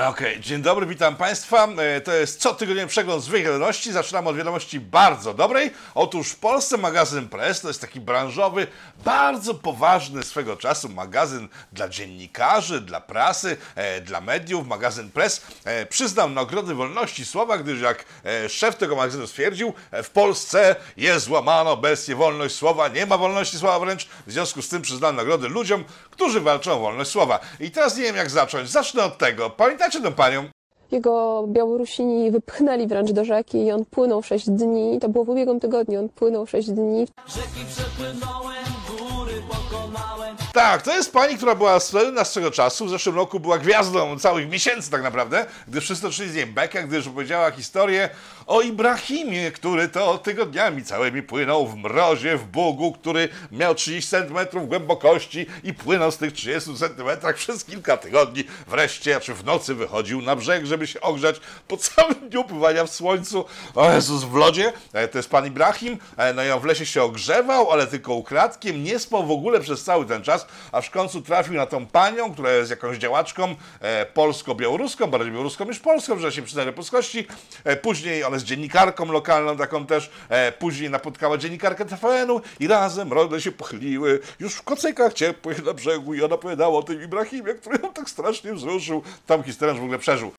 Okej, dzień dobry, witam Państwa. E, To jest cotygodniowy przegląd złych wiadomości. Zaczynamy od wiadomości bardzo dobrej. Otóż w Polsce magazyn Press to jest taki branżowy, bardzo poważny swego czasu magazyn dla dziennikarzy, dla prasy, e, dla mediów. Magazyn Press e, przyznał nagrody wolności słowa, gdyż jak e, szef tego magazynu stwierdził, e, w Polsce jest złamano obecnie wolność słowa, nie ma wolności słowa wręcz. W związku z tym przyznał nagrody ludziom, którzy walczą o wolność słowa. I teraz nie wiem jak zacząć. Zacznę od tego. Tę panią? Jego Białorusini wypchnęli wręcz do rzeki i on płynął 6 dni. To było w ubiegłym tygodniu. On płynął 6 dni. Rzeki przepłynąłem, góry pokonałem. Tak, to jest pani, która była słynna swego czasu. W zeszłym roku była gwiazdą całych miesięcy tak naprawdę, gdy wszyscy toczyli z niej bekę, gdyż opowiedziała historię o Ibrahimie, który to tygodniami całymi płynął w mrozie, w Bugu, który miał 30 cm głębokości i płynął z tych 30 cm przez kilka tygodni. Wreszcie, czy w nocy wychodził na brzeg, żeby się ogrzać po całym dniu pływania w słońcu. O Jezus, w lodzie. E, To jest pan Ibrahim. E, No i on w lesie się ogrzewał, ale tylko ukradkiem. Nie spał w ogóle przez cały ten czas, aż w końcu trafił na tą panią, która jest jakąś działaczką e, polsko-białoruską, bardziej białoruską niż polską, że się przyznaje polskości. E, Później ona jest dziennikarką lokalną, taką też. E, Później napotkała dziennikarkę TVN-u i razem role się pochyliły już w kocykach ciepłych na brzegu i ona opowiadała o tym Ibrahimie, który ją tak strasznie wzruszył. Tam historię w ogóle przeżył.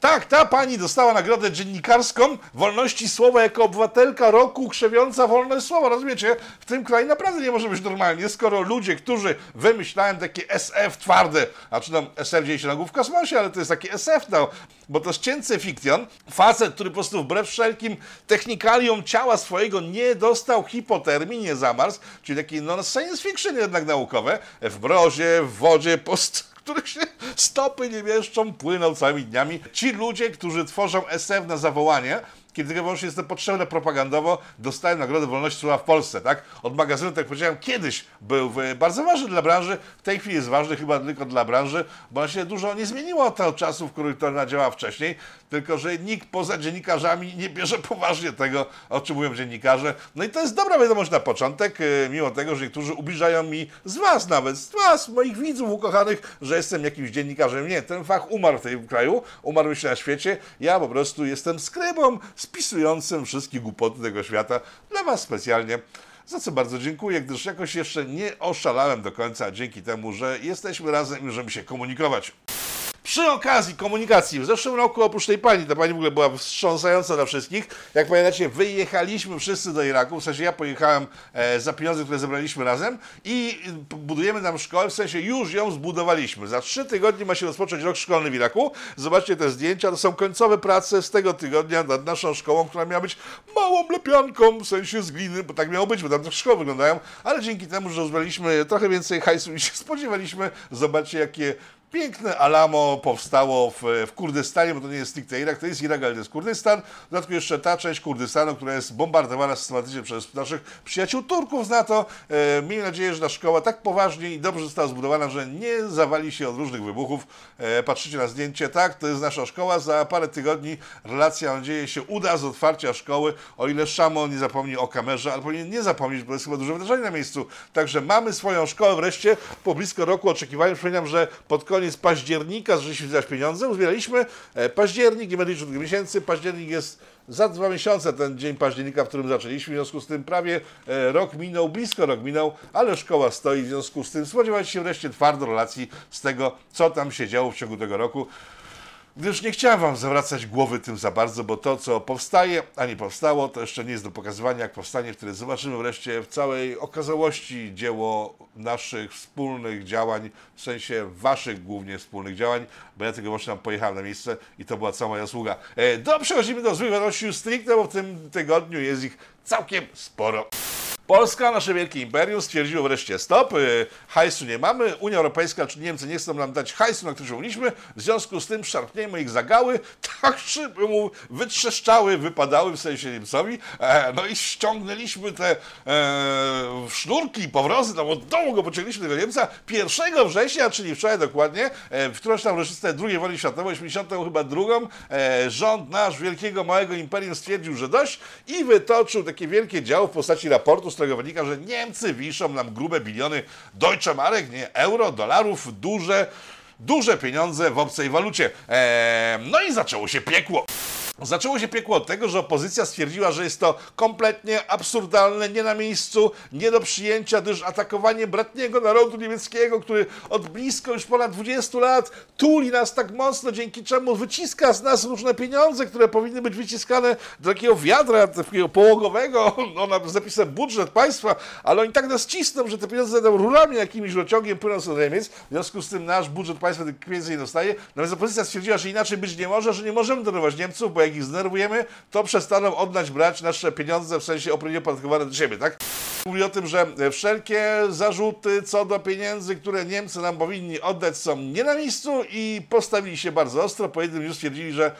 Tak, ta pani dostała nagrodę dziennikarską wolności słowa jako obywatelka roku krzewiąca wolność słowa. Rozumiecie? W tym kraju naprawdę nie może być normalnie, skoro ludzie, którzy wymyślają takie SF twarde, a czy tam SF dzieje się na głów w kosmosie, ale to jest taki SF, no, bo to jest cięcy fikcjon. Facet, który po prostu wbrew wszelkim technikaliom ciała swojego nie dostał hipotermii, nie zamarzł, czyli taki no, science fiction jednak naukowe, w mrozie, w wodzie, post których się stopy nie mieszczą, płyną całymi dniami. Ci ludzie, którzy tworzą SF na zawołanie, kiedy wyłącznie jest to potrzebne propagandowo, dostają Nagrodę Wolności Słowa w Polsce, tak? Od magazynu, tak jak powiedziałem, kiedyś był w- bardzo ważny dla branży, w tej chwili jest ważny chyba tylko dla branży, bo się dużo nie zmieniło od tego czasu, w którym to nadziała wcześniej, tylko że nikt poza dziennikarzami nie bierze poważnie tego, o czym mówią dziennikarze. No i to jest dobra wiadomość na początek, yy, mimo tego, że niektórzy ubliżają mi z was nawet, z was, moich widzów ukochanych, że jestem jakimś dziennikarzem. Nie, ten fach umarł w tym kraju, umarł się na świecie. Ja po prostu jestem skrybą spisującym wszystkie głupoty tego świata dla was specjalnie. Za co bardzo dziękuję, gdyż jakoś jeszcze nie oszalałem do końca dzięki temu, że jesteśmy razem i możemy się komunikować. Przy okazji komunikacji, w zeszłym roku oprócz tej pani, ta pani w ogóle była wstrząsająca dla wszystkich. Jak pamiętacie, wyjechaliśmy wszyscy do Iraku, w sensie ja pojechałem e, za pieniądze, które zebraliśmy razem i budujemy tam szkołę, w sensie już ją zbudowaliśmy. Za trzy tygodnie ma się rozpocząć rok szkolny w Iraku. Zobaczcie te zdjęcia, to są końcowe prace z tego tygodnia nad naszą szkołą, która miała być małą lepianką, w sensie z gliny, bo tak miało być, bo tam te szkoły wyglądają, ale dzięki temu, że uzbraliśmy trochę więcej hajsu niż się spodziewaliśmy, zobaczcie jakie Piękne Alamo powstało w, w Kurdystanie, bo to nie jest stricte Irak, to jest Irak, ale to jest Kurdystan. W dodatku jeszcze ta część Kurdystanu, która jest bombardowana systematycznie przez naszych przyjaciół Turków z NATO. E, miejmy nadzieję, że ta szkoła tak poważnie i dobrze została zbudowana, że nie zawali się od różnych wybuchów. E, patrzycie na zdjęcie, tak, to jest nasza szkoła. Za parę tygodni relacja, mam nadzieję, się uda z otwarcia szkoły, o ile Szamo nie zapomni o kamerze, ale powinien nie zapomnieć, bo jest chyba duże wydarzenie na miejscu. Także mamy swoją szkołę wreszcie po blisko roku oczekiwania. Przypominam, że pod koniec października zaczęliśmy zbierać pieniądze, uzbieraliśmy e, październik, nie będę liczył tych miesięcy, październik jest za dwa miesiące ten dzień października, w którym zaczęliśmy, w związku z tym prawie e, rok minął, blisko rok minął, ale szkoła stoi, w związku z tym spodziewajcie się wreszcie twardo relacji z tego, co tam się działo w ciągu tego roku. Gdyż nie chciałem Wam zawracać głowy tym za bardzo, bo to, co powstaje, a nie powstało, to jeszcze nie jest do pokazywania, jak powstanie, wtedy zobaczymy wreszcie w całej okazałości dzieło naszych wspólnych działań, w sensie Waszych głównie wspólnych działań, bo ja tego właśnie tam pojechałem na miejsce i to była cała moja sługa. E, do, przechodzimy do złych wiadomości stricte, bo w tym tygodniu jest ich całkiem sporo. Polska, nasze wielkie imperium, stwierdziło wreszcie stop, y, hajsu nie mamy, Unia Europejska czy Niemcy nie chcą nam dać hajsu, na który umówiliśmy, w związku z tym szarpniemy ich za gały, tak żeby mu wytrzeszczały, wypadały, w sensie Niemcowi, e, no i ściągnęliśmy te e, sznurki, powrozy, tam od dołu go pociągliśmy tego Niemca 1 września, czyli wczoraj dokładnie, e, w którąś tam rocznicę II wojny światowej, 80 chyba drugą, e, rząd nasz wielkiego, małego imperium stwierdził, że dość i wytoczył takie wielkie działo w postaci raportu, którego wynika, że Niemcy wiszą nam grube biliony Deutsche Marek, nie euro, dolarów, duże duże pieniądze w obcej walucie. Eee, no i zaczęło się piekło. Zaczęło się piekło od tego, że opozycja stwierdziła, że jest to kompletnie absurdalne, nie na miejscu, nie do przyjęcia, gdyż atakowanie bratniego narodu niemieckiego, który od blisko już ponad 20 lat tuli nas tak mocno, dzięki czemu wyciska z nas różne pieniądze, które powinny być wyciskane do takiego wiadra, takiego połogowego, no, na zapisem budżet państwa, ale oni tak nas cisną, że te pieniądze będą rurami jakimś rociągiem płyną do Niemiec, w związku z tym nasz budżet państwa tych pieniędzy nie dostaje, natomiast opozycja stwierdziła, że inaczej być nie może, że nie możemy darować Niemców, bo jak ich zdenerwujemy, to przestaną oddać brać nasze pieniądze, w sensie opodatkowane do siebie, tak? Mówi o tym, że wszelkie zarzuty co do pieniędzy, które Niemcy nam powinni oddać są nie na miejscu i postawili się bardzo ostro. Po jednym dniu stwierdzili, że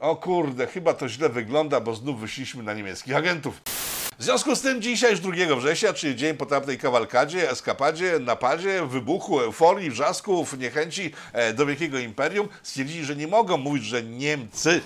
o kurde, chyba to źle wygląda, bo znów wyszliśmy na niemieckich agentów. W związku z tym dzisiaj już 2 września, czyli dzień po tamtej kawalkadzie, eskapadzie, napadzie, wybuchu, euforii, wrzasków, niechęci e, do wielkiego imperium, stwierdzili, że nie mogą mówić, że Niemcy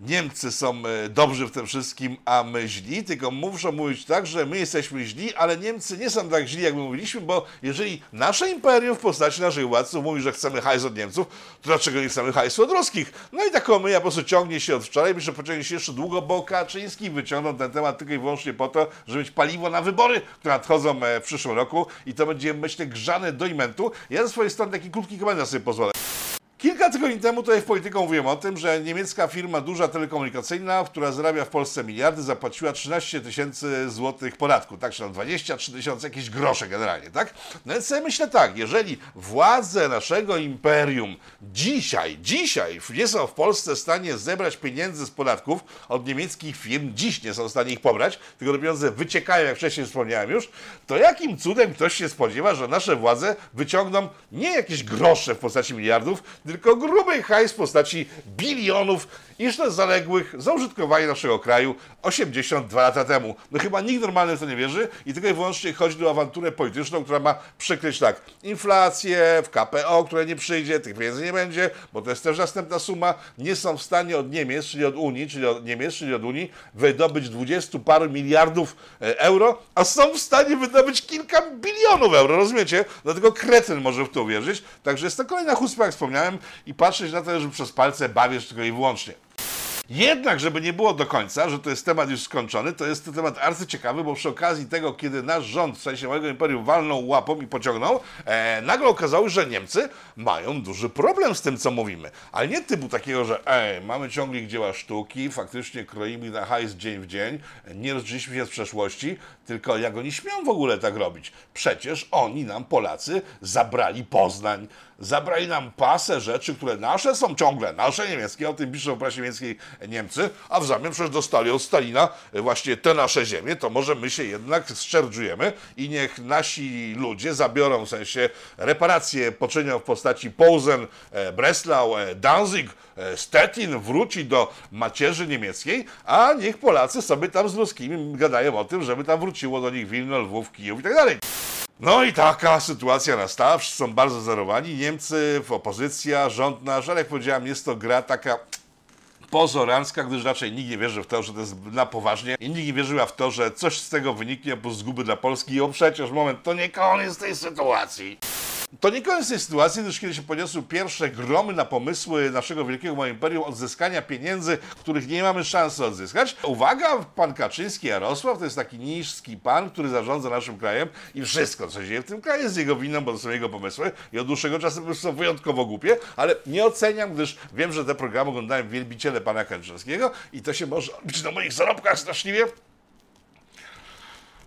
Niemcy są e, dobrzy w tym wszystkim, a my źli, tylko muszą mówić tak, że my jesteśmy źli, ale Niemcy nie są tak źli, jak my mówiliśmy, bo jeżeli nasze imperium w postaci naszych władców mówi, że chcemy hajs od Niemców, to dlaczego nie chcemy hajsu od ruskich? No i taką my, ja po prostu ciągnie się od wczoraj, myślę, pociągnie się jeszcze długo, bo Kaczyński wyciągnął ten temat tylko i wyłącznie po to, żeby mieć paliwo na wybory, które nadchodzą e, w przyszłym roku i to będzie, myślę, grzane do imentu. Ja ze swojej strony taki krótki komentarz sobie pozwolę. Kilka tygodni temu tutaj w Polityką mówiłem o tym, że niemiecka firma duża telekomunikacyjna, która zarabia w Polsce miliardy, zapłaciła 13 tysięcy złotych podatku, tak, czy tam 23 tysiące, jakieś grosze generalnie, tak? No więc sobie myślę tak, jeżeli władze naszego imperium dzisiaj, dzisiaj nie są w Polsce w stanie zebrać pieniędzy z podatków od niemieckich firm, dziś nie są w stanie ich pobrać, tylko te pieniądze wyciekają, jak wcześniej wspomniałem już, to jakim cudem ktoś się spodziewa, że nasze władze wyciągną nie jakieś grosze w postaci miliardów, tylko gruby hajs w postaci bilionów jeszcze zaległych za użytkowanie naszego kraju 82 lata temu. No chyba nikt normalny w to nie wierzy i tylko i wyłącznie chodzi o awanturę polityczną, która ma przykryć tak inflację w KPO, które nie przyjdzie, tych pieniędzy nie będzie, bo to jest też następna suma. Nie są w stanie od Niemiec, czyli od Unii, czyli od Niemiec, czyli od Unii wydobyć 20 paru miliardów e, euro, a są w stanie wydobyć kilka bilionów euro, rozumiecie? Dlatego kretyn może w to uwierzyć. Także jest to kolejna chusta, jak wspomniałem, i patrzeć na to, że przez palce bawisz tylko i wyłącznie. Jednak, żeby nie było do końca, że to jest temat już skończony, to jest to temat arcyciekawy, bo przy okazji tego, kiedy nasz rząd, w sensie mojego imperium, walnął łapą i pociągnął, e, nagle okazało się, że Niemcy mają duży problem z tym, co mówimy. Ale nie typu takiego, że ej, mamy ciągnik dzieła sztuki, faktycznie kroimy na hajs dzień w dzień, nie rozliczyliśmy się z przeszłości, tylko jak oni śmią w ogóle tak robić? Przecież oni nam, Polacy, zabrali Poznań, zabrali nam pasę rzeczy, które nasze są ciągle, nasze niemieckie, o tym piszą w prasie niemieckiej Niemcy, a w zamian przecież dostali od Stalina właśnie te nasze ziemie, to może my się jednak szczerdżujemy i niech nasi ludzie zabiorą, w sensie reparacje poczynią w postaci Posen, e, Breslau, e, Danzig, e, Stettin wróci do macierzy niemieckiej, a niech Polacy sobie tam z ruskimi gadają o tym, żeby tam wróciło do nich Wilno, Lwów, Kijów i tak dalej. No i taka sytuacja nastała, wszyscy są bardzo zarowani, Niemcy, opozycja, rząd nasz, ale jak powiedziałem, jest to gra taka pozorancka, gdyż raczej nikt nie wierzy w to, że to jest na poważnie. I nikt nie wierzyła w to, że coś z tego wyniknie po zguby dla Polski. O przecież, moment, to nie koniec tej sytuacji. To nie koniec tej sytuacji, gdyż kiedy się poniosły pierwsze gromy na pomysły naszego wielkiego imperium odzyskania pieniędzy, których nie mamy szansy odzyskać. Uwaga, pan Kaczyński Jarosław to jest taki niski pan, który zarządza naszym krajem i wszystko, co się dzieje w tym kraju jest jego winą, bo to są jego pomysły i od dłuższego czasu są wyjątkowo głupie, ale nie oceniam, gdyż wiem, że te programy oglądają wielbiciele pana Kaczyńskiego i to się może odbić na moich zarobkach straszliwie.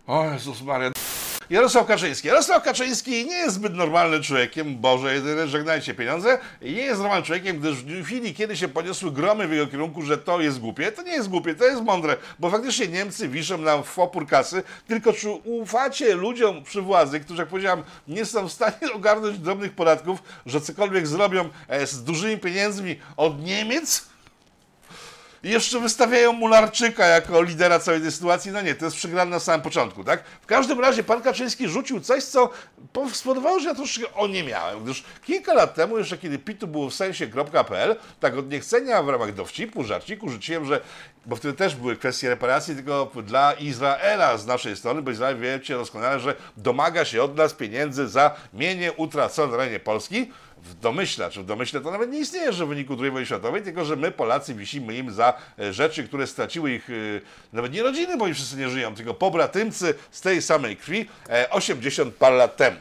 O Jezus Maria. Jarosław Kaczyński. Jarosław Kaczyński nie jest zbyt normalnym człowiekiem, Boże, jedyne żegnajcie pieniądze. Nie jest normalnym człowiekiem, gdyż w chwili, kiedy się poniosły gromy w jego kierunku, że to jest głupie, to nie jest głupie, to jest mądre, bo faktycznie Niemcy wiszą nam w opór kasy, tylko czy ufacie ludziom przy władzy, którzy, jak powiedziałem, nie są w stanie ogarnąć drobnych podatków, że cokolwiek zrobią e, z dużymi pieniędzmi od Niemiec? I jeszcze wystawiają Mularczyka jako lidera całej tej sytuacji. No nie, to jest przegrane na samym początku, tak? W każdym razie pan Kaczyński rzucił coś, co po- spowodowało, że ja troszkę o nie miałem. Gdyż kilka lat temu, jeszcze kiedy pitu było w sensie.pl, tak od niechcenia w ramach dowcipu, żarciku rzuciłem, że, bo wtedy też były kwestie reparacji, tylko dla Izraela z naszej strony, bo Izrael wiecie doskonale, że domaga się od nas pieniędzy za mienie utracone na terenie Polski. W domyśle, czy w domyśle to nawet nie istnieje, że w wyniku II wojny światowej, tylko że my Polacy wisimy im za e, rzeczy, które straciły ich e, nawet nie rodziny, bo oni wszyscy nie żyją, tylko pobratymcy z tej samej krwi e, 80 par lat temu.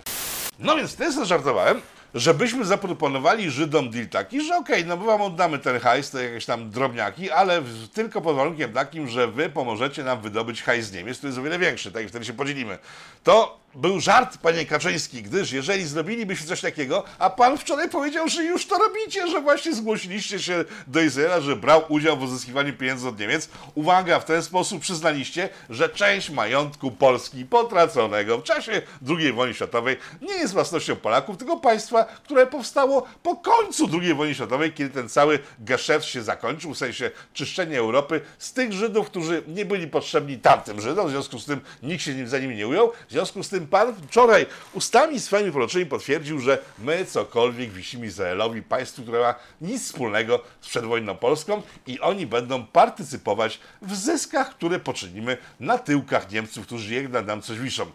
No więc sobie żartowałem, żebyśmy zaproponowali Żydom deal taki, że okej, no my wam oddamy ten hajs, te jakieś tam drobniaki, ale w, tylko pod warunkiem takim, że wy pomożecie nam wydobyć hajs z Niemiec, który jest o wiele większy, tak i wtedy się podzielimy. To był żart, panie Kaczyński, gdyż jeżeli zrobilibyśmy coś takiego, a pan wczoraj powiedział, że już to robicie, że właśnie zgłosiliście się do Izraela, że brał udział w uzyskiwaniu pieniędzy od Niemiec, uwaga, w ten sposób przyznaliście, że część majątku Polski potraconego w czasie II wojny światowej nie jest własnością Polaków, tylko państwa, które powstało po końcu II wojny światowej, kiedy ten cały geszef się zakończył, w sensie czyszczenie Europy z tych Żydów, którzy nie byli potrzebni tamtym Żydom, w związku z tym nikt się nim- za nimi nie ujął, w związku z tym pan wczoraj ustami swoimi proroczymi potwierdził, że my cokolwiek wisimy Izraelowi, państwu, które ma nic wspólnego z przedwojenną Polską i oni będą partycypować w zyskach, które poczynimy na tyłkach Niemców, którzy jednak nam coś wiszą.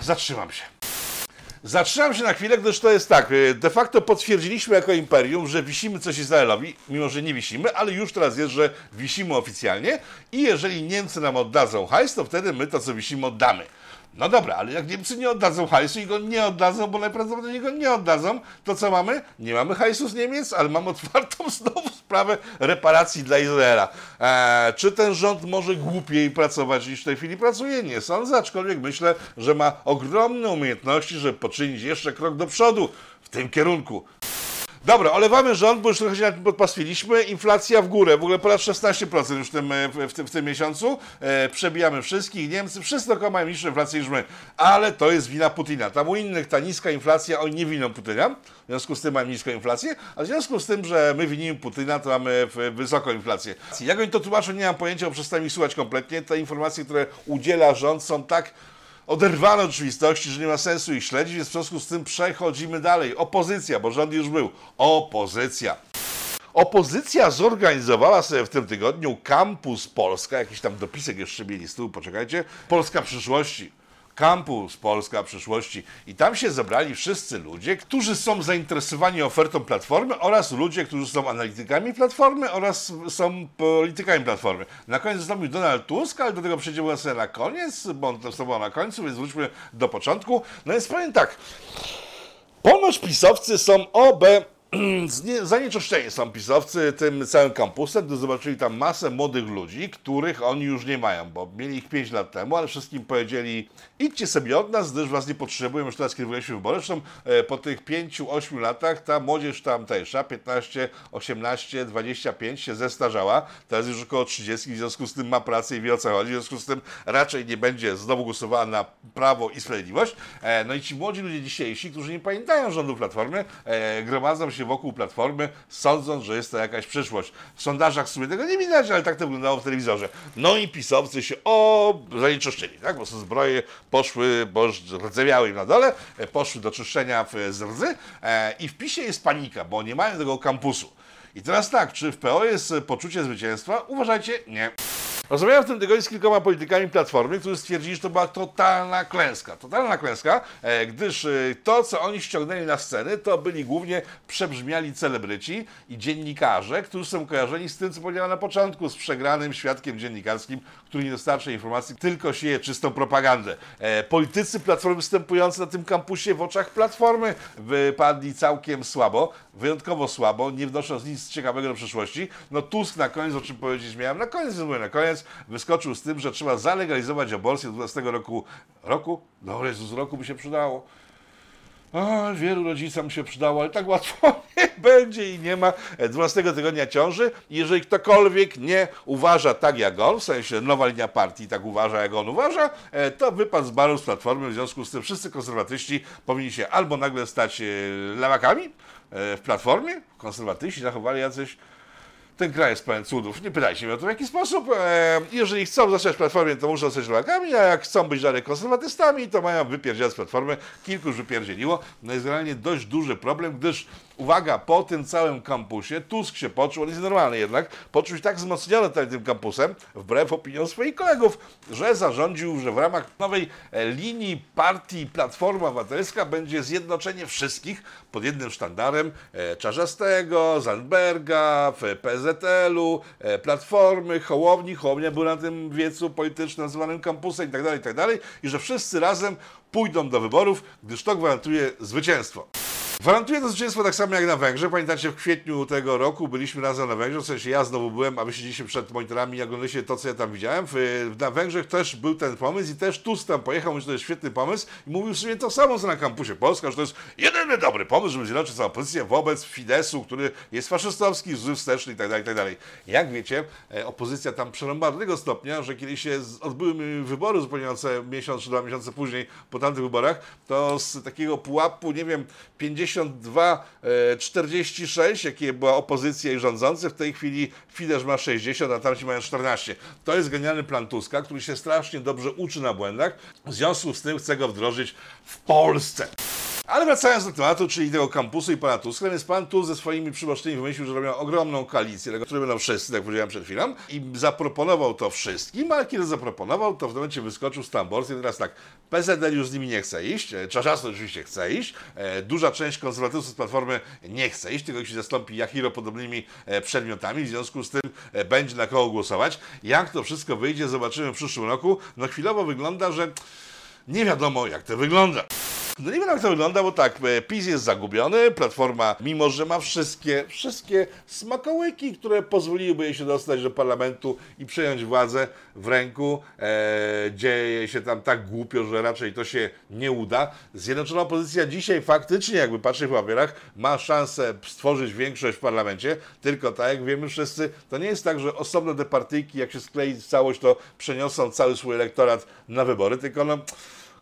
Zatrzymam się. Zatrzymam się na chwilę, gdyż to jest tak, y, de facto potwierdziliśmy jako imperium, że wisimy coś Izraelowi, mimo że nie wisimy, ale już teraz jest, że wisimy oficjalnie i jeżeli Niemcy nam oddadzą hajs, to wtedy my to, co wisimy, oddamy. No dobra, ale jak Niemcy nie oddadzą hajsu i go nie oddadzą, bo najprawdopodobniej go nie oddadzą, to co mamy? Nie mamy hajsu z Niemiec, ale mamy otwartą znowu sprawę reparacji dla Izraela. Eee, czy ten rząd może głupiej pracować niż w tej chwili pracuje? Nie sądzę, aczkolwiek myślę, że ma ogromne umiejętności, żeby poczynić jeszcze krok do przodu w tym kierunku. Dobra, olewamy rząd, bo już trochę się na tym podpastwiliśmy. Inflacja w górę, w ogóle ponad 16% już w tym, e, w, w, tym, miesiącu. E, przebijamy wszystkich, Niemcy, wszyscy dookoła mają niższą inflację niż my. Ale to jest wina Putina. Tam u innych ta niska inflacja, oni nie winą Putina, w związku z tym mają niską inflację, a w związku z tym, że my winimy Putina, to mamy w- wysoką inflację. Jak oni to tłumaczą, nie mam pojęcia, bo przestałem ich słuchać kompletnie. Te informacje, które udziela rząd są tak oderwane od rzeczywistości, że nie ma sensu ich śledzić, więc w związku z tym przechodzimy dalej. Opozycja, bo rząd już był. Opozycja. Opozycja zorganizowała sobie w tym tygodniu Campus Polska, jakiś tam dopisek jeszcze mieli z tyłu, poczekajcie, Polska przyszłości. Kampus Polska przyszłości. I tam się zebrali wszyscy ludzie, którzy są zainteresowani ofertą Platformy oraz ludzie, którzy są analitykami Platformy oraz są politykami Platformy. Na koniec zastąpił Donald Tusk, ale do tego przejdziemy sobie na koniec, bo on to na końcu, więc wróćmy do początku. No więc powiem tak, Ponoć pisowcy są OB. Zanieczyszczeni są pisowcy tym całym kampusem, gdy zobaczyli tam masę młodych ludzi, których oni już nie mają, bo mieli ich 5 lat temu, ale wszystkim powiedzieli idźcie sobie od nas, gdyż was nie potrzebują, już teraz kierowaliśmy wybory. Zresztą e, po tych 5-8 latach ta młodzież tamtejsza, 15, 18, 25 się zestarzała, teraz już około 30, w związku z tym ma pracę i wie o co chodzi, w związku z tym raczej nie będzie znowu głosowała na Prawo i Sprawiedliwość. E, no i ci młodzi ludzie dzisiejsi, którzy nie pamiętają rządu Platformy, e, gromadzą się wokół Platformy, sądząc, że jest to jakaś przyszłość. W sondażach w sumie tego nie widać, ale tak to wyglądało w telewizorze. No i pisowcy się o zanieczyszczyli, tak? Bo są zbroje poszły, bo rdzewiały im na dole, e, poszły do czyszczenia w, z rdzy e, i w PiSie jest panika, bo nie mają tego kampusu. I teraz tak, czy w PO jest poczucie zwycięstwa? Uważajcie, nie. Rozmawiałem w tym tygodniu z kilkoma politykami Platformy, którzy stwierdzili, że to była totalna klęska. Totalna klęska, e, gdyż e, to, co oni ściągnęli na sceny, to byli głównie przebrzmiali celebryci i dziennikarze, którzy są kojarzeni z tym, co powiedziałem na początku, z przegranym świadkiem dziennikarskim, który nie dostarcza informacji, tylko sieje czystą propagandę. E, Politycy Platformy występujący na tym kampusie w oczach Platformy wypadli całkiem słabo, wyjątkowo słabo, nie wnosząc nic ciekawego do przyszłości. No Tusk na koniec, o czym powiedzieć miałem, na koniec, mówię na koniec, wyskoczył z tym, że trzeba zalegalizować aborcję do 12 roku. Roku? No Jezus, roku by się przydało. O, wielu rodzicom się przydało, ale tak łatwo nie będzie i nie ma 12 tygodnia ciąży. Jeżeli ktokolwiek nie uważa tak jak on, w sensie nowa linia partii tak uważa jak on uważa, e, to wypadł z baru z Platformy. W związku z tym wszyscy konserwatyści powinni się albo nagle stać e, lewakami e, w Platformie, konserwatyści zachowali jacyś ten kraj jest pełen cudów. Nie pytajcie mnie o to w jaki sposób. E, jeżeli chcą zostać Platformie, to muszą zostać lewakami, a jak chcą być dalej konserwatystami, to mają wypierdzielać z Platformy. Kilku już wypierdzieliło. No jest realnie dość duży problem, gdyż uwaga, po tym całym kampusie Tusk się poczuł, on jest normalny jednak, poczuł się tak wzmocniony tym, kampusem, wbrew opiniom swoich kolegów, że zarządził, że w ramach nowej e, linii partii Platforma Obywatelska będzie zjednoczenie wszystkich pod jednym sztandarem e, Czarzastego, Zandberga, PZL-u, e, Platformy, Hołowni. Hołownia był na tym wiecu politycznym zwanym kampusem i tak dalej, i tak. I że wszyscy razem pójdą do wyborów, gdyż to gwarantuje zwycięstwo. Gwarantuję to zwycięstwo tak samo jak na Węgrzech. Pamiętacie, w kwietniu tego roku byliśmy razem na Węgrzech, w sensie ja znowu byłem, a wy siedzieliście przed monitorami i oglądaliście to, co ja tam widziałem. Na Węgrzech też był ten pomysł i też Tusk tam pojechał, że to jest świetny pomysł i mówił w sumie to samo, co na kampusie Polska, że to jest jedyny dobry pomysł, żeby zjednoczyć całą opozycję wobec Fidesu, który jest faszystowski, zły wsteczny itd., tak itd. Tak jak wiecie, e, opozycja tam przerąbała do tego stopnia, że kiedy się odbyły wybory zupełniające miesiąc czy dwa miesiące później po tamtych wyborach, to z takiego pułapu, nie wiem, 50 52-46, e, jakie była opozycja i rządzący, w tej chwili Fidesz ma 60, a tamci mają 14. To jest genialny plan Tuska, który się strasznie dobrze uczy na błędach, w związku z tym chce go wdrożyć w Polsce. Ale wracając do tematu, czyli tego kampusu i pana Tuska, więc pan Tusk ze swoimi przybocznymi wymyślił, że robią ogromną koalicję, tego, której będą wszyscy, jak powiedziałem przed chwilą, i zaproponował to wszystkim, ale kiedy zaproponował, to w momencie wyskoczył z tamborcy i teraz tak, PZL już z nimi nie chce iść, e, Czarzasty oczywiście chce iść, e, duża część konserwatywców z Platformy nie chce iść, tylko ich się zastąpi Jachiro podobnymi e, przedmiotami, w związku z tym będzie na kogo głosować. Jak to wszystko wyjdzie, zobaczymy w przyszłym roku. No chwilowo wygląda, że nie wiadomo jak to wygląda. No nie wiem jak to wygląda, bo tak, e, PiS jest zagubiony, Platforma, mimo że ma wszystkie, wszystkie smakołyki, które pozwoliłyby jej się dostać do parlamentu i przejąć władzę w ręku, e, dzieje się tam tak głupio, że raczej to się nie uda. Zjednoczona opozycja dzisiaj faktycznie, jakby patrzeć w papierach, ma szansę stworzyć większość w parlamencie, tylko tak jak wiemy wszyscy, to nie jest tak, że osobne te partyjki, jak się sklei całość, to przeniosą cały swój elektorat na wybory, tylko no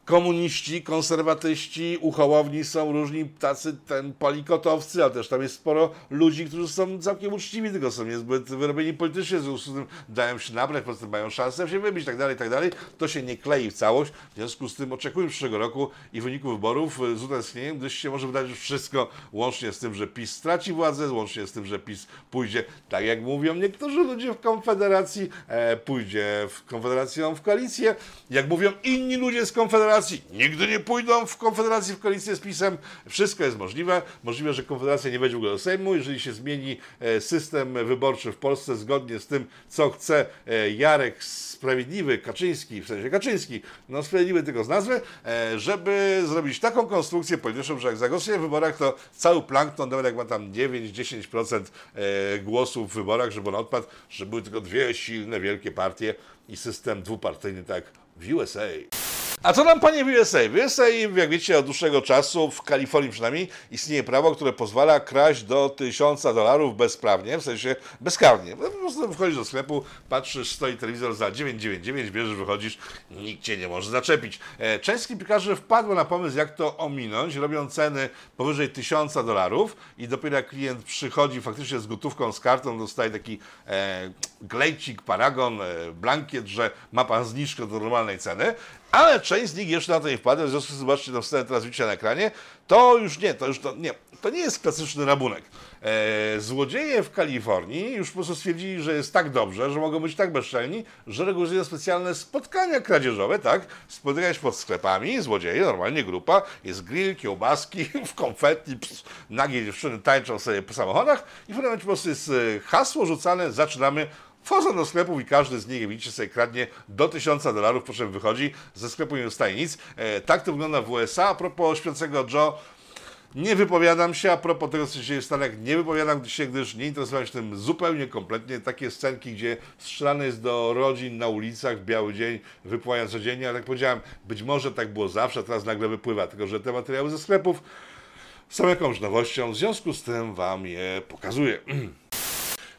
komuniści, konserwatyści, u Hołowni są różni tacy ten palikotowcy, ale też tam jest sporo ludzi, którzy są całkiem uczciwi, tylko są niezbyt wyrobieni politycznie, z tym dają się nabrać, po prostu mają szansę się wybić, tak dalej, tak dalej. To się nie klei w całość, w związku z tym oczekuję przyszłego roku i wyniku wyborów y, z utęsknieniem, gdyż się może wydarzyć wszystko, łącznie z tym, że PiS straci władzę, łącznie z tym, że PiS pójdzie, tak jak mówią niektórzy ludzie w Konfederacji, e, pójdzie w Konfederacją w koalicję, jak mówią inni ludzie z Konfederacji, nigdy nie pójdą w Konfederacji w koalicję z PiSem. Wszystko jest możliwe. Możliwe, że Konfederacja nie wejdzie w ogóle do Sejmu, jeżeli się zmieni e, system wyborczy w Polsce zgodnie z tym, co chce e, Jarek Sprawiedliwy, Kaczyński, w sensie Kaczyński, no sprawiedliwy tylko z nazwy, e, żeby zrobić taką konstrukcję polityczną, że jak zagłosuje w wyborach, to cały plankton, nawet jak ma tam 9-10% e, głosów w wyborach, żeby on odpadł, że były tylko dwie silne, wielkie partie i system dwupartyjny, tak w USA. A co nam panie w USA? W USA, jak wiecie, od dłuższego czasu, w Kalifornii przynajmniej, istnieje prawo, które pozwala kraść do tysiąca dolarów bezprawnie, w sensie bezkarnie. No, Po prostu wchodzisz do sklepu, patrzysz, stoi telewizor za 9,99, bierzesz, wychodzisz, nikt cię nie może zaczepić. E, Część sklepikarzy wpadła na pomysł, jak to ominąć, robią ceny powyżej tysiąca dolarów i dopiero jak klient przychodzi faktycznie z gotówką, z kartą, dostaje taki e, glejcik, paragon, e, blankiet, że ma pan zniżkę do normalnej ceny, ale część z nich jeszcze na to nie wpadła, w związku z zobaczcie tą scenę teraz widzicie na ekranie, to już nie, to już to nie, to nie jest klasyczny rabunek. E, złodzieje w Kalifornii już po prostu stwierdzili, że jest tak dobrze, że mogą być tak bezczelni, że regulują specjalne spotkania kradzieżowe, tak? Spotykają się pod sklepami, złodzieje, normalnie grupa, jest grill, kiełbaski, w konfetti, ps, nagie dziewczyny tańczą sobie po samochodach i w pewnym momencie po prostu jest e, hasło rzucane, zaczynamy, Wchodzą do sklepów i każdy z nich, jak widzicie, sobie kradnie do 1000 dolarów, po czym wychodzi, ze sklepu nie dostaje nic. E, tak to wygląda w USA. A propos Śpiącego Joe, nie wypowiadam się, a propos tego, co się dzieje w Stanach, nie wypowiadam się, gdyż nie interesowałem się tym zupełnie kompletnie. Takie scenki, gdzie strzelane jest do rodzin na ulicach w biały dzień, wypływają codziennie, ale jak powiedziałem, być może tak było zawsze, teraz nagle wypływa, tylko że te materiały ze sklepów są jakąś nowością, w związku z tym Wam je pokazuję.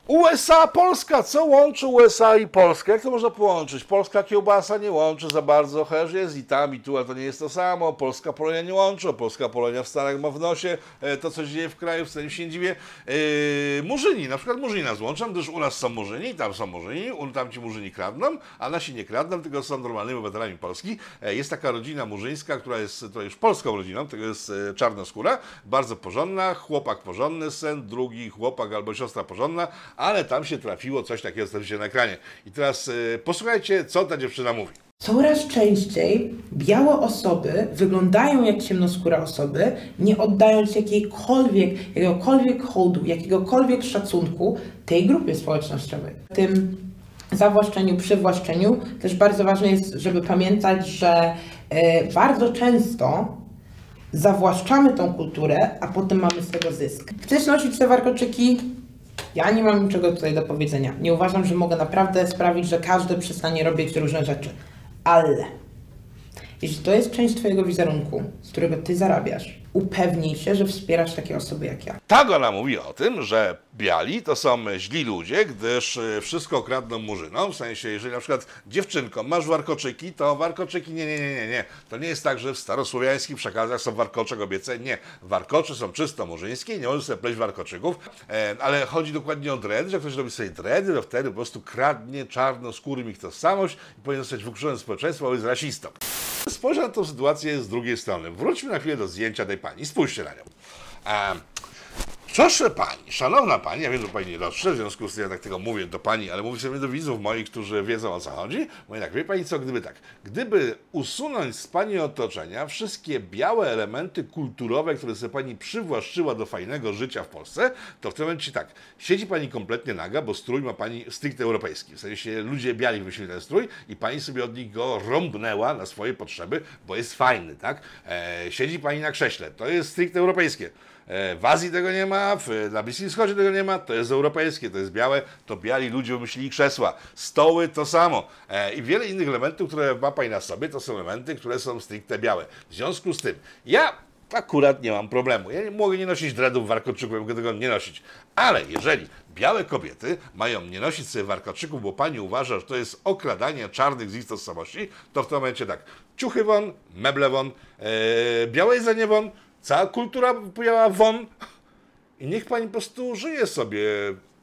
USA, Polska. Co łączy USA i Polskę? Jak to można połączyć? Polska kiełbasa nie łączy za bardzo, chociaż jest i tam, i tu, ale to nie jest to samo. Polska Polonia nie łączy, a Polska Polonia w Stanach ma w nosie e, to, co się dzieje w kraju, wcale się nie dziwię. E, Murzyni, na przykład Murzyni nas łączą, gdyż u nas są Murzyni, tam są Murzyni, tam ci Murzyni kradną, a nasi nie kradną, tylko są normalnymi obywatelami Polski. E, Jest taka rodzina murzyńska, która jest to już polską rodziną, tego jest e, czarnoskóra, bardzo porządna, chłopak porządny, syn, drugi chłopak albo siostra porządna, ale tam się trafiło coś takiego, co na ekranie. I teraz e, posłuchajcie, co ta dziewczyna mówi. Coraz częściej białe osoby wyglądają jak ciemnoskóre osoby, nie oddając jakiejkolwiek, jakiegokolwiek hołdu, jakiegokolwiek szacunku tej grupie społecznościowej. Tym zawłaszczeniu, przywłaszczeniu też bardzo ważne jest, żeby pamiętać, że e, bardzo często zawłaszczamy tą kulturę, a potem mamy z tego zysk. Chcesz nosić te warkoczyki? Ja nie mam niczego tutaj do powiedzenia. Nie uważam, że mogę naprawdę sprawić, że każdy przestanie robić różne rzeczy. Ale jeśli to jest część Twojego wizerunku, z którego Ty zarabiasz, upewnij się, że wspierasz takie osoby jak ja. Ona mówi o tym, że biali to są źli ludzie, gdyż y, wszystko kradną murzynom. W sensie, jeżeli na przykład dziewczynko, masz warkoczyki, to warkoczyki nie, nie, nie, nie, nie. To nie jest tak, że w starosłowiańskich przekazach są warkocze kobiece. Nie. Warkocze są czysto murzyńskie nie możesz sobie pleść warkoczyków. E, ale chodzi dokładnie o dready, że ktoś robi sobie dready, to wtedy po prostu kradnie czarnoskórym ich tożsamość i powinien zostać wykluczony z społeczeństwa, bo jest rasistą. Spojrzę na tą sytuację z drugiej strony. Wróćmy na chwilę do zdjęcia tej pani. Spójrzcie na nią. Proszę pani, szanowna pani, ja wiem, że pani nie dotrze, w związku z tym ja tak tego mówię do pani, ale mówię sobie do widzów moich, którzy wiedzą o co chodzi. Mówię tak, wie pani co, gdyby tak, gdyby usunąć z pani otoczenia wszystkie białe elementy kulturowe, które sobie pani przywłaszczyła do fajnego życia w Polsce, to w tym momencie tak, siedzi pani kompletnie naga, bo strój ma pani stricte europejski. W sensie ludzie biali wymyślili ten strój i pani sobie od nich go rąbnęła na swoje potrzeby, bo jest fajny, tak? E, siedzi pani na krześle, to jest stricte europejskie. E, W Azji tego nie ma, w, na Bliskim Wschodzie tego nie ma, to jest europejskie, to jest białe, to biali ludzie wymyślili krzesła. Stoły to samo. E, I wiele innych elementów, które ma Pani na sobie, to są elementy, które są stricte białe. W związku z tym, ja akurat nie mam problemu. Ja nie mogę nie nosić dreadów warkoczyków, mogę tego nie nosić. Ale jeżeli białe kobiety mają nie nosić sobie warkoczyków, bo pani uważa, że to jest okradanie czarnych z ich tożsamości, to w tym momencie tak, ciuchy won, meble won, e, białe jedzenie won, cała kultura biała won i niech pani po prostu żyje sobie,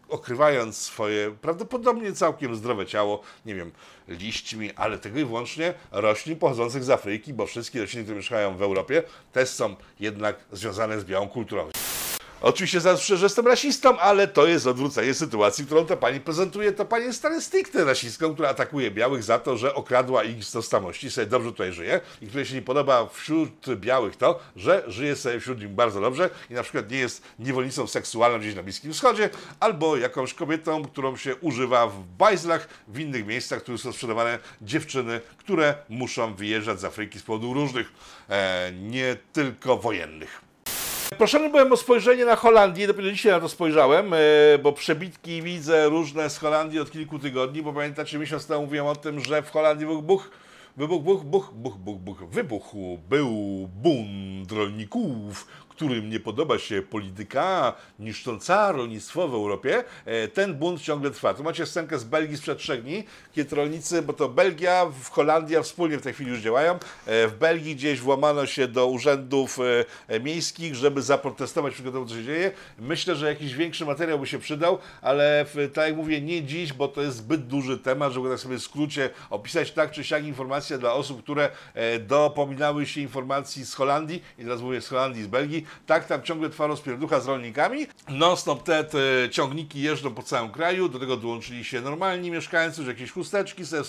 okrywając swoje prawdopodobnie całkiem zdrowe ciało, nie wiem, liśćmi, ale tego i wyłącznie roślin pochodzących z Afryki, bo wszystkie rośliny, które mieszkają w Europie, też są jednak związane z białą kulturą. Oczywiście zawsze, że jestem rasistą, ale to jest odwrócenie sytuacji, którą ta pani prezentuje. To pani jest stale stricte rasistką, która atakuje białych za to, że okradła ich z tożsamości, sobie dobrze tutaj żyje i której się nie podoba wśród białych to, że żyje sobie wśród nich bardzo dobrze i na przykład nie jest niewolnicą seksualną gdzieś na Bliskim Wschodzie, albo jakąś kobietą, którą się używa w bajzlach, w innych miejscach, które są sprzedawane dziewczyny, które muszą wyjeżdżać z Afryki z powodu różnych, e, nie tylko wojennych. Proszony byłem o spojrzenie na Holandię, dopiero dzisiaj na to spojrzałem, e, bo przebitki widzę różne z Holandii od kilku tygodni, bo pamiętacie, miesiąc temu mówiłem o tym, że w Holandii wybuch, wybuch, buch, buch, buch, buch, buch, wybuchł, był bunt rolników, którym nie podoba się polityka niszcząca rolnictwo w Europie, e, ten bunt ciągle trwa. Tu macie scenkę z Belgii sprzed trzech dni, kiedy rolnicy, bo to Belgia, w Holandia wspólnie w tej chwili już działają, e, w Belgii gdzieś włamano się do urzędów e, miejskich, żeby zaprotestować przeciwko temu, co się dzieje. Myślę, że jakiś większy materiał by się przydał, ale tak jak mówię, nie dziś, bo to jest zbyt duży temat, żeby tak sobie w skrócie opisać tak czy siak informacje dla osób, które dopominały się informacji z Holandii, i teraz mówię z Holandii, z Belgii, tak tam ciągle trwa rozpierducha z rolnikami. Non-stop te, te ciągniki jeżdżą po całym kraju, do tego dołączyli się normalni mieszkańcy, że jakieś chusteczki, sobie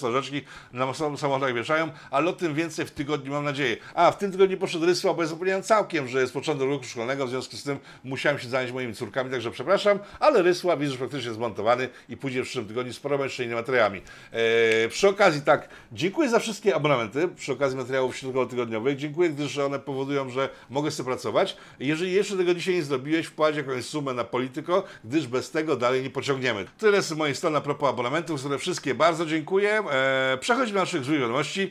na sam- samochodach wieszają, ale o tym więcej w tygodniu mam nadzieję. A, w tym tygodniu poszedł Rysła, bo ja zapomniałem całkiem, że jest początek roku szkolnego, w związku z tym musiałem się zająć moimi córkami, także przepraszam, ale Rysła widzę, że praktycznie zmontowany i pójdzie w przyszłym tygodniu z paroma jeszcze innymi materiałami. Eee, przy okazji tak, dziękuję za wszystkie abonamenty, przy okazji materiałów środkowo-tygodniowych, dziękuję, gdyż one powodują, że mogę sobie pracować. Jeżeli jeszcze tego dzisiaj nie zrobiłeś, wpłać jakąś sumę na Polityko, gdyż bez tego dalej nie pociągniemy. Tyle z mojej strony a propos abonamentów, które wszystkie bardzo dziękuję. Eee, przechodźmy do naszych wiadomości.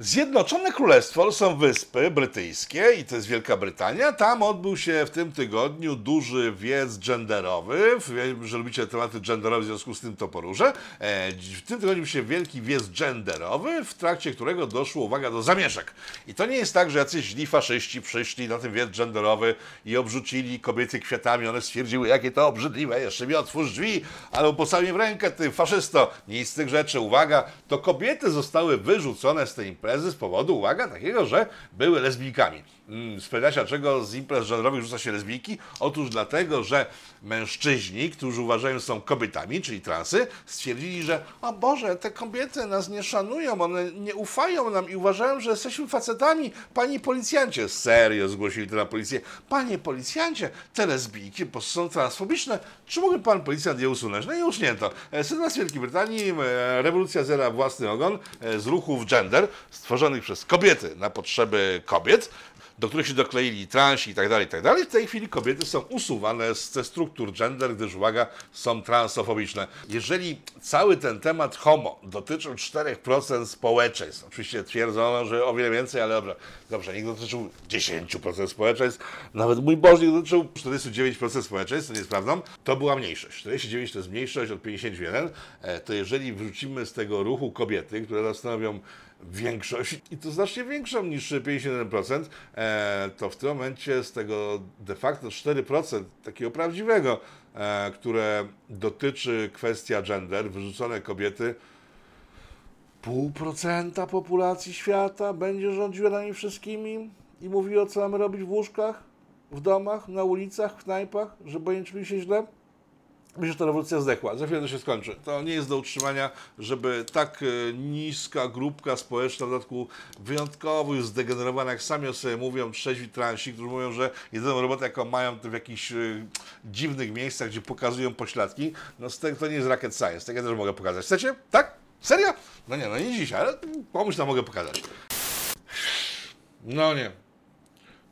Zjednoczone Królestwo to są wyspy brytyjskie i to jest Wielka Brytania. Tam odbył się w tym tygodniu duży wiec genderowy. Wiem, że lubicie tematy genderowe, w związku z tym to poruszę. E, W tym tygodniu się wielki wiec genderowy, w trakcie którego doszło, uwaga, do zamieszek. I to nie jest tak, że jacyś źli faszyści przyszli na ten wiec genderowy i obrzucili kobiety kwiatami. One stwierdziły, jakie to obrzydliwe, jeszcze mi otwórz drzwi, albo mnie w rękę, ty faszysto. Nic z tych rzeczy. Uwaga, to kobiety zostały wyrzucone z tej imprezy z powodu, uwaga, takiego, że były lesbijkami. Mm, Spytacie, dlaczego z imprez genderowych rzuca się lesbijki? Otóż dlatego, że mężczyźni, którzy uważają są kobietami, czyli transy, stwierdzili, że o Boże, te kobiety nas nie szanują, one nie ufają nam i uważają, że jesteśmy facetami. Panie policjancie, serio zgłosili to na policję. Panie policjancie, te lesbijki po prostu są transfobiczne. Czy mógłby pan policjant je usunąć? No i usunięto. E, Sytuacja w Wielkiej Brytanii, e, rewolucja zera własny ogon e, z ruchów gender stworzonych przez kobiety na potrzeby kobiet do których się dokleili transi i tak dalej, i tak dalej. W tej chwili kobiety są usuwane ze struktur gender, gdyż, uwaga, są transofobiczne. Jeżeli cały ten temat homo dotyczył 4% społeczeństw, oczywiście twierdzono, że o wiele więcej, ale dobra, dobrze, niech dotyczył 10% społeczeństw, nawet mój Boże, niech dotyczył 49% społeczeństw, to nie jest prawdą, to była mniejszość. 49 to jest mniejszość od 51, e, to jeżeli wrzucimy z tego ruchu kobiety, które stanowią większość, i to znacznie większą niż 51%, e, to w tym momencie z tego de facto 4% takiego prawdziwego, e, które dotyczy kwestia gender, wyrzucone kobiety, pół procenta populacji świata będzie rządziła nami wszystkimi i mówiło, co mamy robić w łóżkach, w domach, na ulicach, w knajpach, nie czuli się źle? Myślę, że ta rewolucja zdechła. Za chwilę to się skończy. To nie jest do utrzymania, żeby tak e, niska grupka społeczna, w dodatku wyjątkowo już zdegenerowana, jak sami o sobie mówią, trzeźwi transi, którzy mówią, że jedyną robotę, jaką mają, to w jakichś e, dziwnych miejscach, gdzie pokazują pośladki, no to nie jest rocket science. Tak ja też mogę pokazać. Chcecie? Tak? Serio? No nie, no nie dzisiaj, ale komuś tam mogę pokazać. No nie.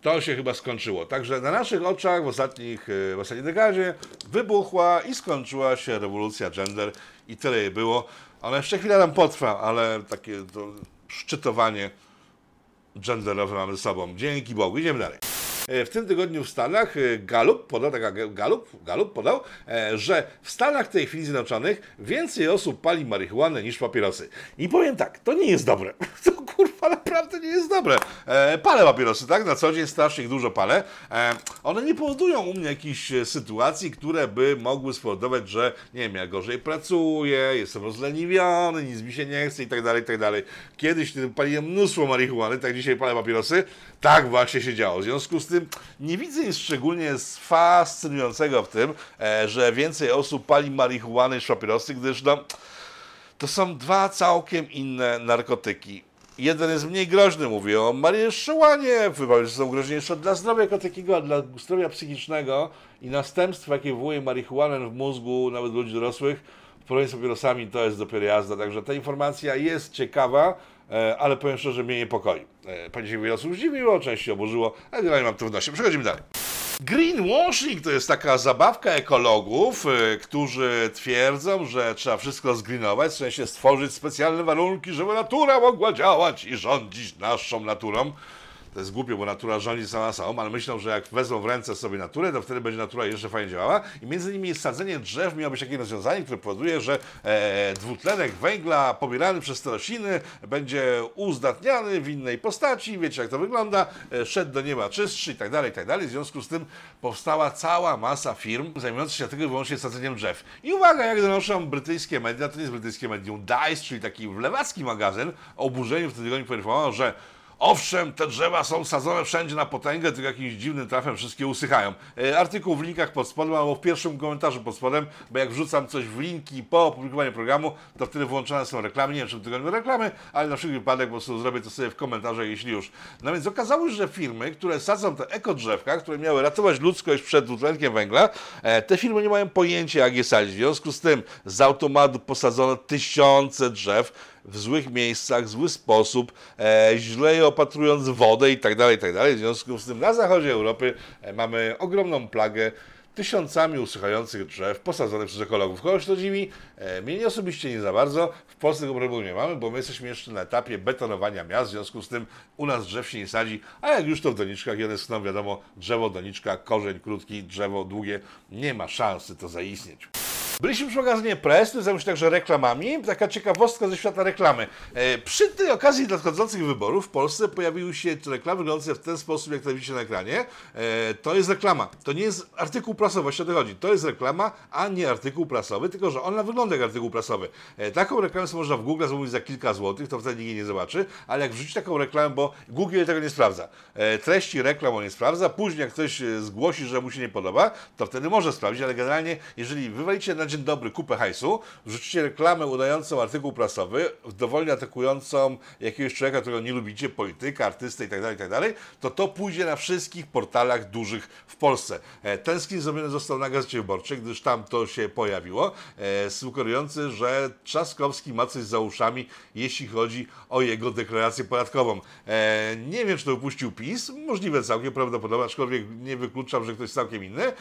To się chyba skończyło. Także na naszych oczach w, ostatnich, e, w ostatniej dekadzie wybuchła i skończyła się rewolucja gender i tyle jej było. Ona jeszcze chwilę nam potrwa, ale takie to szczytowanie genderowe mamy ze sobą. Dzięki Bogu. Idziemy dalej. E, W tym tygodniu w Stanach e, Gallup podał, taka Gallup, Gallup podał, e, że w Stanach tej chwili Zjednoczonych więcej osób pali marihuanę niż papierosy. I powiem tak, to nie jest dobre. To kurwa naprawdę nie jest dobre. Palę papierosy, tak? Na co dzień strasznie ich dużo palę. One nie powodują u mnie jakichś sytuacji, które by mogły spowodować, że nie wiem, ja gorzej pracuję, jestem rozleniwiony, nic mi się nie chce i tak dalej, i tak dalej. Kiedyś kiedy paliłem mnóstwo marihuany, tak dzisiaj palę papierosy. Tak właśnie się działo. W związku z tym nie widzę nic szczególnie fascynującego w tym, e, że więcej osób pali marihuanę niż papierosy, gdyż no, to są dwa całkiem inne narkotyki. Jeden jest mniej groźny, mówię o marihuanie, że są groźniejsze dla zdrowia jako takiego, a dla zdrowia psychicznego i następstwa, jakie wywołuje marihuanę w mózgu nawet ludzi dorosłych, w porównaniu z papierosami to jest dopiero jazda. Także ta informacja jest ciekawa, ale powiem szczerze, mnie niepokoi. E, Pani się wiele osób zdziwiło, część się oburzyło, ale generalnie mam trudności. Przechodzimy dalej. Greenwashing to jest taka zabawka ekologów, y, którzy twierdzą, że trzeba wszystko zgreenować, w sensie stworzyć specjalne warunki, żeby natura mogła działać i rządzić naszą naturą. To jest głupio, bo natura rządzi sama sobą, ale myślą, że jak wezmą w ręce sobie naturę, to wtedy będzie natura jeszcze fajnie działała. I między innymi sadzenie drzew miało być takie rozwiązanie, które powoduje, że e, dwutlenek węgla pobierany przez te rośliny będzie uzdatniany w innej postaci. Wiecie, jak to wygląda. E, szedł do nieba czystszy i tak dalej, i tak dalej. W związku z tym powstała cała masa firm zajmujących się tylko i wyłącznie sadzeniem drzew. I uwaga, jak donoszą brytyjskie media, to nie jest brytyjskie medium DICE, czyli taki lewacki magazyn, o oburzeniu w tym tygodniu poinformował, że Owszem, te drzewa są sadzone wszędzie na potęgę, tylko jakimś dziwnym trafem wszystkie usychają. E, artykuł w linkach pod spodem albo w pierwszym komentarzu pod spodem, bo jak wrzucam coś w linki po opublikowaniu programu, to wtedy włączone są reklamy. Nie wiem, czy tygodniu reklamy, ale na wszelki wypadek po prostu zrobię to sobie w komentarzach, jeśli już. No więc okazało się, że firmy, które sadzą te ekodrzewka, które miały ratować ludzkość przed dwutlenkiem węgla, e, te firmy nie mają pojęcia, jak je sadzić. W związku z tym z automatu posadzono tysiące drzew, w złych miejscach, w zły sposób, e, źle opatrując wodę i tak dalej, tak dalej. W związku z tym na zachodzie Europy e, mamy ogromną plagę tysiącami usychających drzew posadzonych przez ekologów. Kogoś to dziwi? E, mnie osobiście nie za bardzo. W Polsce tego problemu nie mamy, bo my jesteśmy jeszcze na etapie betonowania miast, w związku z tym u nas drzew się nie sadzi, a jak już to w doniczkach i one wiadomo, drzewo, doniczka, korzeń krótki, drzewo długie, nie ma szansy to zaistnieć. Byliśmy przy magazynie Press, który zajmuje się także reklamami. Taka ciekawostka ze świata reklamy. E, przy tej okazji nadchodzących wyborów w Polsce pojawiły się reklamy wyglądające w ten sposób, jak to widzicie na ekranie. E, to jest reklama. To nie jest artykuł prasowy, właśnie o to chodzi. To jest reklama, a nie artykuł prasowy, tylko że ona wygląda jak artykuł prasowy. E, taką reklamę można w Google zamówić za kilka złotych, to wtedy nikt nie zobaczy, ale jak wrzucić taką reklamę, bo Google tego nie sprawdza. Treści reklam on nie sprawdza, później jak ktoś zgłosi, że mu się nie podoba, to wtedy może sprawdzić, ale generalnie, jeżeli wywalicie na dzień dobry kupę hajsu, wrzucicie reklamę udającą artykuł prasowy, dowolnie atakującą jakiegoś człowieka, którego nie lubicie, polityka, artystę itd., itd., to to pójdzie na wszystkich portalach dużych w Polsce. E, Ten screen zrobiony został na Gazecie Wyborczej, gdyż tam to się pojawiło, e, sugerujący, że Trzaskowski ma coś za uszami, jeśli chodzi o jego deklarację podatkową. E, Nie wiem, czy to upuścił PiS, możliwe całkiem prawdopodobne, aczkolwiek nie wykluczam, że ktoś całkiem inny.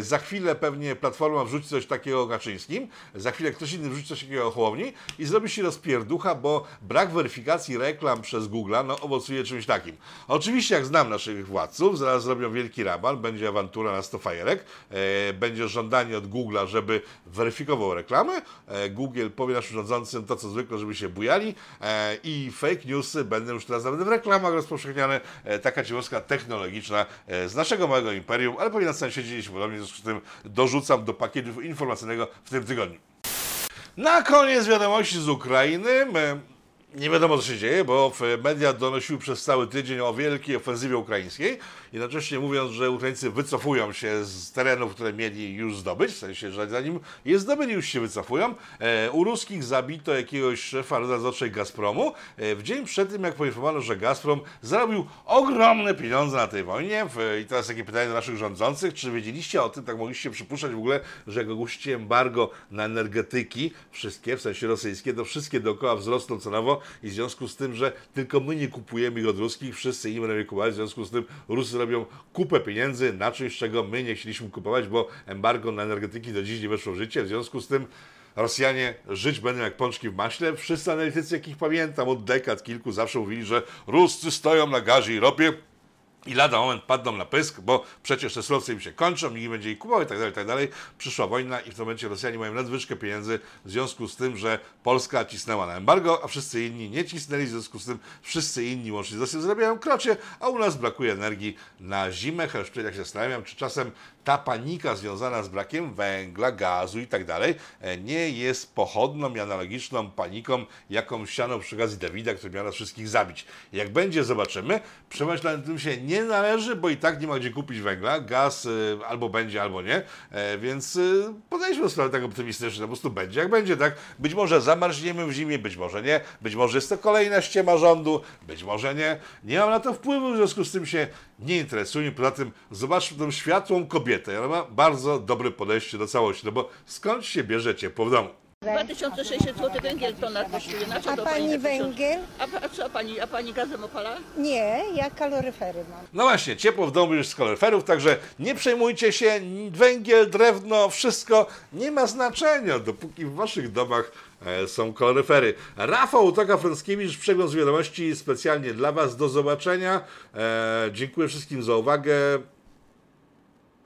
Za chwilę pewnie Platforma wrzuci coś takiego o Kaczyńskim, za chwilę ktoś inny wrzuci coś takiego o Hołowni i zrobi się rozpierducha, bo brak weryfikacji reklam przez Google no, owocuje czymś takim. Oczywiście, jak znam naszych władców, zaraz zrobią wielki raban, będzie awantura na 100 fajerek, e, będzie żądanie od Google'a, żeby weryfikował reklamy, e, Google powie naszym rządzącym to, co zwykle, żeby się bujali e, i fake newsy będą już teraz nawet w reklamach rozpowszechniane. E, taka ciekawostka technologiczna e, z naszego małego imperium, ale pewnie na całym świecie dzieje się podobnie, w związku z tym dorzucam do pakietu informacyjnego w tym tygodniu. Na koniec wiadomości z Ukrainy. Nie wiadomo, co się dzieje, bo media donosiły przez cały tydzień o wielkiej ofensywie ukraińskiej, jednocześnie mówiąc, że Ukraińcy wycofują się z terenów, które mieli już zdobyć, w sensie, że zanim je zdobyli, już się wycofują. E, u ruskich zabito jakiegoś szefa Nadzorczej Gazpromu e, w dzień przed tym, jak poinformowano, że Gazprom zarobił ogromne pieniądze na tej wojnie. I teraz takie pytanie do naszych rządzących, czy wiedzieliście o tym, tak mogliście przypuszczać w ogóle, że jak ogłosicie embargo na energetyki, wszystkie, w sensie rosyjskie, to wszystkie dookoła wzrosną cenowo i w związku z tym, że tylko my nie kupujemy ich od ruskich, wszyscy inni będą je kupować, w związku z tym Rusy robią kupę pieniędzy na czymś, czego my nie chcieliśmy kupować, bo embargo na energetyki do dziś nie weszło w życie, w związku z tym Rosjanie żyć będą jak pączki w maśle. Wszyscy analitycy, jakich pamiętam od dekad kilku, zawsze mówili, że Ruscy stoją na gazie i ropie i lada moment padną na pysk, bo przecież te surowce im się kończą, nikt będzie ich kupował i tak dalej, i tak dalej. Przyszła wojna i w tym momencie Rosjanie mają nadwyżkę pieniędzy w związku z tym, że Polska cisnęła na embargo, a wszyscy inni nie cisnęli, w związku z tym wszyscy inni łącznie z Rosją zarabiają krocie, a u nas brakuje energii na zimę. Chociaż jak się zastanawiam, czy czasem ta panika związana z brakiem węgla, gazu i tak dalej e, nie jest pochodną i analogiczną paniką, jaką siano przy okazji Dawida, który miał nas wszystkich zabić. Jak będzie, zobaczymy. Przemyśleć tym się nie należy, bo i tak nie ma gdzie kupić węgla. Gaz y, albo będzie, albo nie. E, więc podejdźmy do sprawy tak optymistycznie. Po prostu będzie, jak będzie, tak? Być może zamarzniemy w zimie, być może nie. Być może jest to kolejna ściema rządu, być może nie. Nie mam na to wpływu, w związku z tym się nie interesuje. Poza tym zobaczmy tą światłą kobietę. Ona ma bardzo dobre podejście do całości, no bo skąd się bierze ciepło w domu? 2600 zł węgiel tona kosztuje. Na co A to pani węgiel? A, pa- a co pani, a pani gazem opala? Nie, ja kaloryfery mam. No właśnie, ciepło w domu już z kaloryferów, także nie przejmujcie się, węgiel, drewno, wszystko nie ma znaczenia, dopóki w waszych domach e, są kaloryfery. Rafał Toka Frąckiewicz, przegląd z wiadomości specjalnie dla was. Do zobaczenia. E, dziękuję wszystkim za uwagę.